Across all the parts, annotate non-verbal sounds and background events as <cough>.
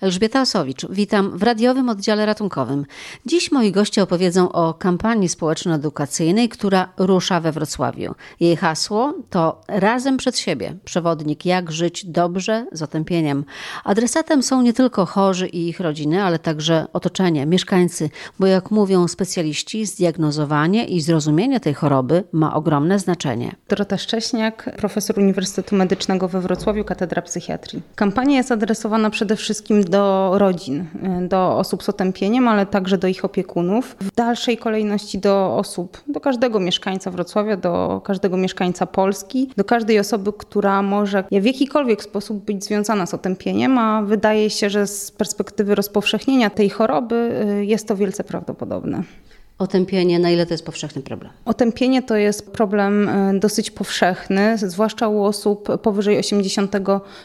Elżbieta Osowicz, witam w radiowym oddziale ratunkowym. Dziś moi goście opowiedzą o kampanii społeczno-edukacyjnej, która rusza we Wrocławiu. Jej hasło to Razem przed siebie. Przewodnik jak żyć dobrze z otępieniem. Adresatem są nie tylko chorzy i ich rodziny, ale także otoczenie, mieszkańcy, bo jak mówią specjaliści, zdiagnozowanie i zrozumienie tej choroby ma ogromne znaczenie. Dorota Szcześniak, profesor Uniwersytetu Medycznego we Wrocławiu, Katedra Psychiatrii. Kampania jest adresowana przede wszystkim do rodzin, do osób z otępieniem, ale także do ich opiekunów. W dalszej kolejności do osób, do każdego mieszkańca Wrocławia, do każdego mieszkańca Polski, do każdej osoby, która może w jakikolwiek sposób być związana z otępieniem, a wydaje się, że z perspektywy rozpowszechnienia tej choroby y, jest to wielce prawdopodobne. Otępienie, na ile to jest powszechny problem? Otępienie to jest problem e, dosyć powszechny, zwłaszcza u osób powyżej 80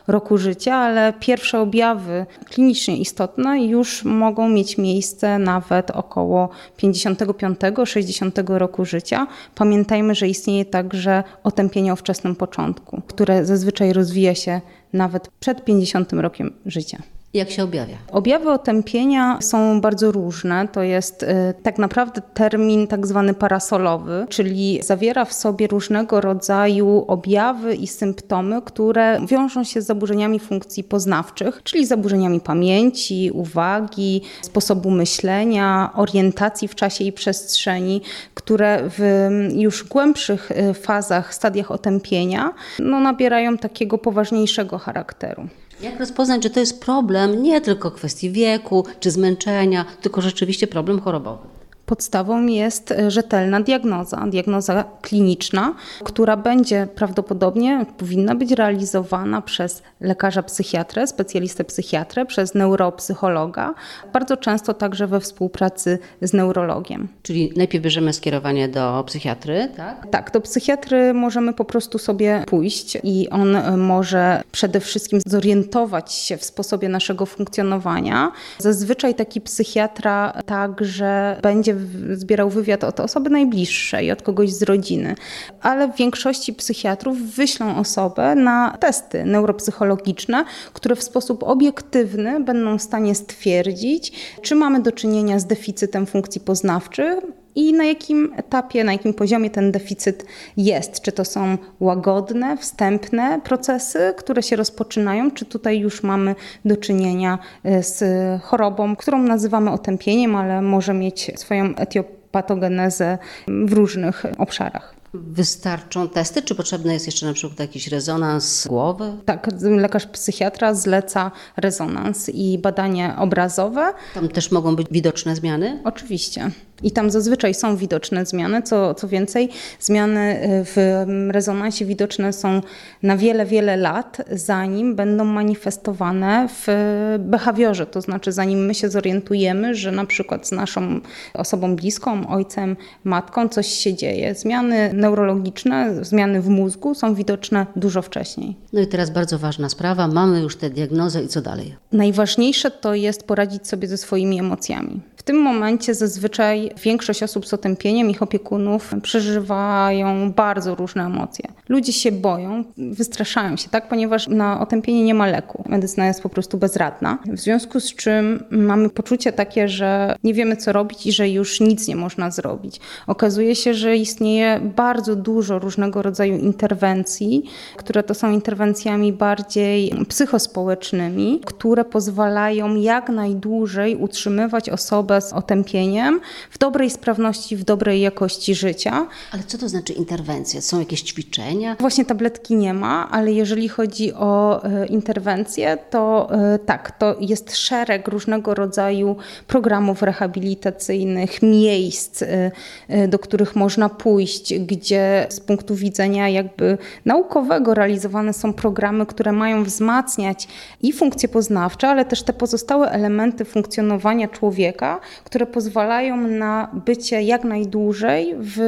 roku życia, ale pierwsze objawy klinicznie istotne już mogą mieć miejsce nawet około 55-60 roku życia. Pamiętajmy, że istnieje także otępienie o wczesnym początku, które zazwyczaj rozwija się nawet przed 50 rokiem życia. Jak się objawia? Objawy otępienia są bardzo różne. To jest y, tak naprawdę termin tak zwany parasolowy, czyli zawiera w sobie różnego rodzaju objawy i symptomy, które wiążą się z zaburzeniami funkcji poznawczych, czyli zaburzeniami pamięci, uwagi, sposobu myślenia, orientacji w czasie i przestrzeni, które w już głębszych y, fazach, stadiach otępienia no, nabierają takiego poważniejszego charakteru. Jak rozpoznać, że to jest problem nie tylko kwestii wieku czy zmęczenia, tylko rzeczywiście problem chorobowy? Podstawą jest e, rzetelna diagnoza, diagnoza kliniczna, która będzie prawdopodobnie powinna być realizowana przez lekarza psychiatrę, specjalistę psychiatrę, przez neuropsychologa, bardzo często także we współpracy z neurologiem. Czyli najpierw bierzemy skierowanie do psychiatry, tak? Tak, do psychiatry możemy po prostu sobie pójść i on e, może przede wszystkim zorientować się w sposobie naszego funkcjonowania. Zazwyczaj taki psychiatra także będzie zbierał wywiad od osoby najbliższej, od kogoś z rodziny, ale w większości psychiatrów wyślą osobę na testy neuropsychologiczne, które w sposób obiektywny będą w stanie stwierdzić, czy mamy do czynienia z deficytem funkcji poznawczych, i na jakim etapie, na jakim poziomie ten deficyt jest. Czy to są łagodne, wstępne procesy, które się rozpoczynają, czy tutaj już mamy do czynienia e, z chorobą, którą nazywamy otępieniem, ale może mieć swoją etiopatogenezę w różnych obszarach. Wystarczą testy, czy potrzebny jest jeszcze na przykład jakiś rezonans głowy? Tak, lekarz psychiatra zleca rezonans i badanie obrazowe. Tam też mogą być widoczne zmiany? Oczywiście. I tam zazwyczaj są widoczne zmiany. Co, co więcej, zmiany y, w rezonansie widoczne są na wiele, wiele lat, zanim będą manifestowane w behawiorze. To znaczy, zanim my się zorientujemy, że na przykład z naszą osobą bliską, ojcem, matką coś się dzieje. Zmiany neurologiczne, zmiany w mózgu są widoczne dużo wcześniej. No i teraz bardzo ważna sprawa. Mamy już tę diagnozę i co dalej? Najważniejsze to jest poradzić sobie ze swoimi emocjami. W tym momencie zazwyczaj większość osób z otępieniem, ich opiekunów przeżywają bardzo różne emocje. Ludzie się boją, wystraszają się, tak, ponieważ na otępienie nie ma leku. Medycyna jest po prostu bezradna. W związku z czym mamy poczucie takie, że nie wiemy co robić i że już nic nie można zrobić. Okazuje się, że istnieje bardzo dużo różnego rodzaju interwencji, które to są interwencjami bardziej psychospołecznymi, które pozwalają jak najdłużej utrzymywać osobę z otępieniem w dobrej sprawności, w dobrej jakości życia. Ale co to znaczy interwencja? Są jakieś ćwiczenia? Właśnie tabletki nie ma, ale jeżeli chodzi o e, interwencje, to e, tak, to jest szereg różnego rodzaju programów rehabilitacyjnych, miejsc, e, do których można pójść, gdzie z punktu widzenia jakby naukowego realizowane są programy, które mają wzmacniać i funkcje poznawcze, ale też te pozostałe elementy funkcjonowania człowieka, które pozwalają na bycie jak najdłużej w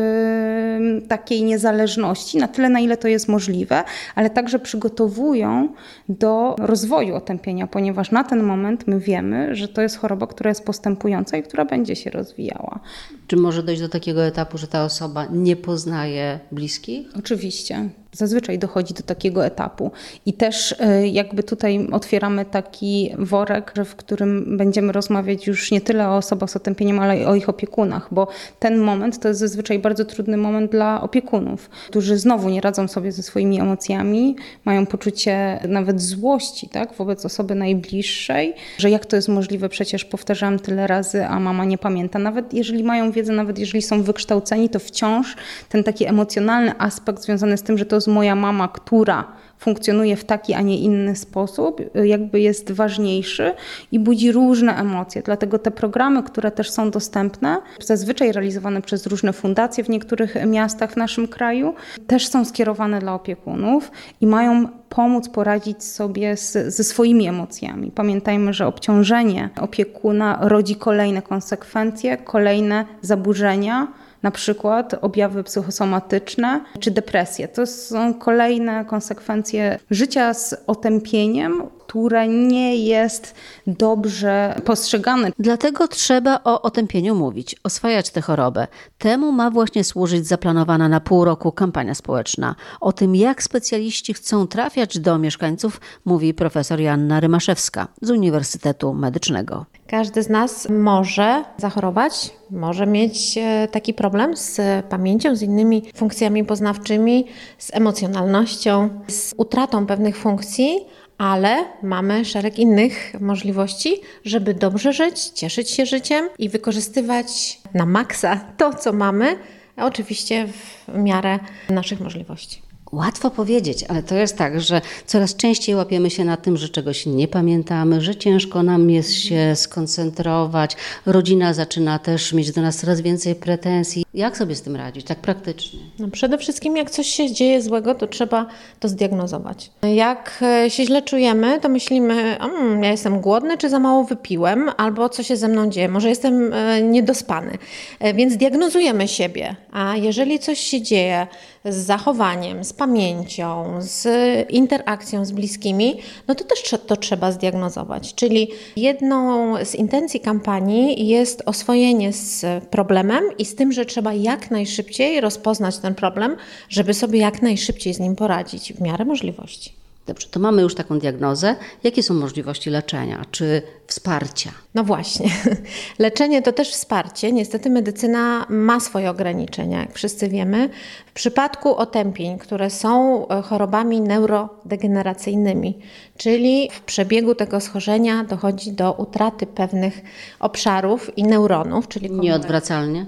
takiej niezależności, na tyle na ile to jest możliwe, ale także przygotowują do rozwoju otępienia, ponieważ na ten moment my wiemy, że to jest choroba, która jest postępująca i która będzie się rozwijała. Czy może dojść do takiego etapu, że ta osoba nie poznaje bliskich? Oczywiście Zazwyczaj dochodzi do takiego etapu. I też e, jakby tutaj otwieramy taki worek, w którym będziemy rozmawiać już nie tyle o osobach z otępieniem, ale o ich opiekunach, bo ten moment to jest zazwyczaj bardzo trudny moment dla opiekunów, którzy znowu nie radzą sobie ze swoimi emocjami, mają poczucie nawet złości tak, wobec osoby najbliższej, że jak to jest możliwe, przecież powtarzałam tyle razy, a mama nie pamięta. Nawet jeżeli mają wiedzę, nawet jeżeli są wykształceni, to wciąż ten taki emocjonalny aspekt związany z tym, że to jest moja mama, która funkcjonuje w taki, a nie inny sposób, jakby jest ważniejszy i budzi różne emocje. Dlatego te programy, które też są dostępne, zazwyczaj realizowane przez różne fundacje w niektórych miastach w naszym kraju, też są skierowane dla opiekunów i mają pomóc poradzić sobie z, ze swoimi emocjami. Pamiętajmy, że obciążenie opiekuna rodzi kolejne konsekwencje, kolejne zaburzenia na przykład objawy psychosomatyczne czy depresje. To są kolejne konsekwencje życia z otępieniem, które nie jest dobrze postrzegane. Dlatego trzeba o otępieniu mówić, oswajać tę chorobę. Temu ma właśnie służyć zaplanowana na pół roku kampania społeczna. O tym, jak specjaliści chcą trafiać do mieszkańców, mówi profesor Janna Rymaszewska z Uniwersytetu Medycznego. Każdy z nas może zachorować, może mieć e, taki problem z pamięcią, z innymi funkcjami poznawczymi, z emocjonalnością, z utratą pewnych funkcji, ale mamy szereg innych możliwości, żeby dobrze żyć, cieszyć się życiem i wykorzystywać na maksa to, co mamy, oczywiście w miarę naszych możliwości. Łatwo powiedzieć, ale to jest tak, że coraz częściej łapiemy się na tym, że czegoś nie pamiętamy, że ciężko nam jest się skoncentrować. Rodzina zaczyna też mieć do nas coraz więcej pretensji. Jak sobie z tym radzić, tak praktycznie? No przede wszystkim, jak coś się dzieje złego, to trzeba to zdiagnozować. Jak e, się źle czujemy, to myślimy, mmm, ja jestem głodny, czy za mało wypiłem, albo co się ze mną dzieje, może jestem e, niedospany. E, więc diagnozujemy siebie. A jeżeli coś się dzieje z zachowaniem, z pamięcią, z interakcją z bliskimi, no to też to trzeba zdiagnozować. Czyli jedną z intencji kampanii jest oswojenie z problemem i z tym, że trzeba jak najszybciej rozpoznać ten problem, żeby sobie jak najszybciej z nim poradzić w miarę możliwości. Dobrze, to mamy już taką diagnozę. Jakie są możliwości leczenia czy wsparcia? No właśnie. <laughs> Leczenie to też wsparcie. Niestety medycyna ma swoje ograniczenia, jak wszyscy wiemy. W przypadku otępień, które są e, chorobami neurodegeneracyjnymi, czyli w przebiegu tego schorzenia dochodzi do utraty pewnych obszarów i neuronów, czyli komórek. Nieodwracalnie?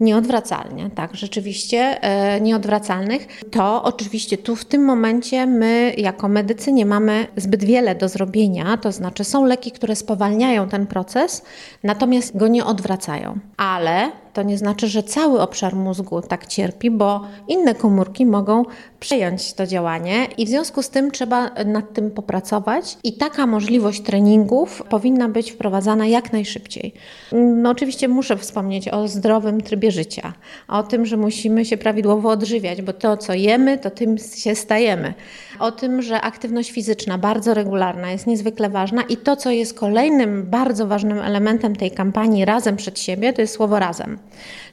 Nieodwracalnie, tak, rzeczywiście e, nieodwracalnych. To oczywiście tu w tym momencie my jako medycy nie mamy zbyt wiele do zrobienia, to znaczy są leki, które spowalniają ten proces, natomiast go nie odwracają. Ale to nie znaczy, że cały obszar mózgu tak cierpi, bo inne komórki mogą przejąć to działanie i w związku z tym trzeba nad tym popracować i taka możliwość treningów powinna być wprowadzana jak najszybciej. No, oczywiście muszę wspomnieć o zdrowym trybie życia, o tym, że musimy się prawidłowo odżywiać, bo to, co jemy, to tym się stajemy. O tym, że aktywność fizyczna bardzo regularna jest niezwykle ważna i to, co jest kolejnym bardzo ważnym elementem tej kampanii Razem przed siebie, to jest słowo razem.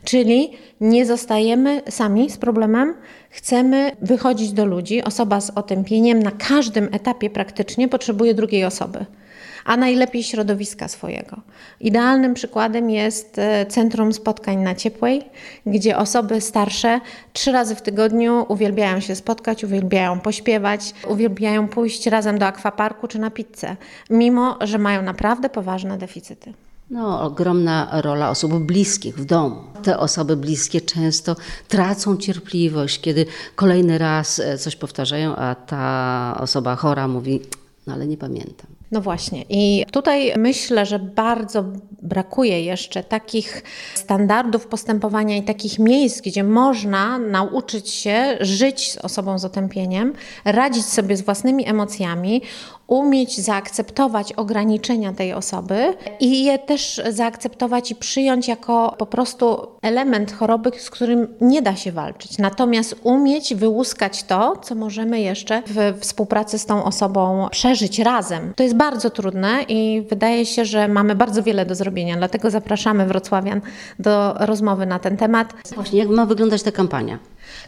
Czyli nie zostajemy sami z problemem, chcemy wychodzić do ludzi. Osoba z otępieniem na każdym etapie praktycznie potrzebuje drugiej osoby a najlepiej środowiska swojego. Idealnym przykładem jest e, Centrum Spotkań na Ciepłej, gdzie osoby starsze trzy razy w tygodniu uwielbiają się spotkać, uwielbiają pośpiewać, uwielbiają pójść razem do akwaparku czy na pizzę, mimo że mają naprawdę poważne deficyty. No, ogromna rola osób bliskich w domu. Te osoby bliskie często tracą cierpliwość, kiedy kolejny raz e, coś powtarzają, a ta osoba chora mówi: No, ale nie pamiętam. No właśnie. I tutaj myślę, że bardzo brakuje jeszcze takich standardów postępowania i takich miejsc, gdzie można nauczyć się żyć z osobą z otępieniem, radzić sobie z własnymi emocjami, umieć zaakceptować ograniczenia tej osoby i je też zaakceptować i przyjąć jako po prostu element choroby, z którym nie da się walczyć. Natomiast umieć wyłuskać to, co możemy jeszcze w współpracy z tą osobą przeżyć razem. To jest bardzo trudne i wydaje się, że mamy bardzo wiele do zrobienia. Dlatego zapraszamy wrocławian do rozmowy na ten temat. Właśnie, jak ma wyglądać ta kampania?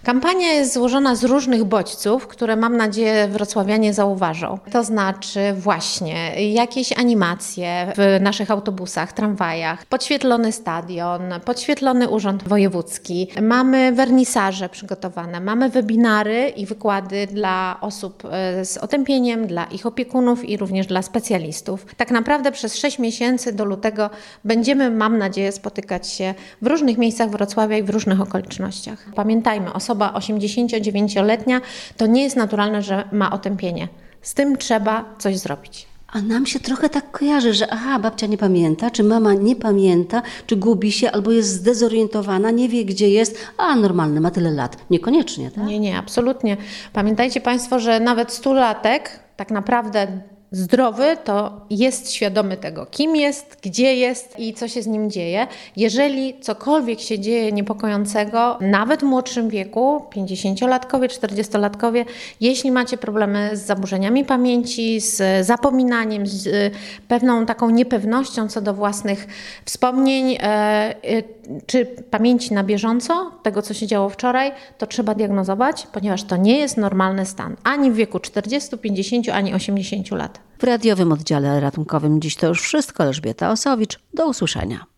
Kampania jest złożona z różnych bodźców, które mam nadzieję wrocławianie zauważą. To znaczy właśnie jakieś animacje w naszych autobusach, tramwajach, podświetlony stadion, podświetlony urząd wojewódzki. Mamy wernisaże przygotowane, mamy webinary i wykłady dla osób e, z otępieniem, dla ich opiekunów i również dla specjalistów. Tak naprawdę przez 6 miesięcy do lutego będziemy, mam nadzieję, spotykać się w różnych miejscach Wrocławia i w różnych okolicznościach. Pamiętajmy, osoba 89-letnia to nie jest naturalne, że ma otępienie. Z tym trzeba coś zrobić. A nam się trochę tak kojarzy, że aha, babcia nie pamięta, czy mama nie pamięta, czy gubi się, albo jest zdezorientowana, nie wie gdzie jest, a normalny, ma tyle lat. Niekoniecznie, tak? Nie, nie, absolutnie. Pamiętajcie Państwo, że nawet stulatek tak naprawdę zdrowy, to jest świadomy tego, kim jest, gdzie jest i co się z nim dzieje. Jeżeli cokolwiek się dzieje niepokojącego, nawet w młodszym wieku, 50-latkowie, 40-latkowie, jeśli macie problemy z zaburzeniami pamięci, z zapominaniem, z pewną taką niepewnością co do własnych wspomnień, e, e, czy pamięci na bieżąco, tego co się działo wczoraj, to trzeba diagnozować, ponieważ to nie jest normalny stan ani w wieku 40, 50, ani 80 W radiowym oddziale ratunkowym dziś to już wszystko. Elżbieta Osowicz. Do usłyszenia.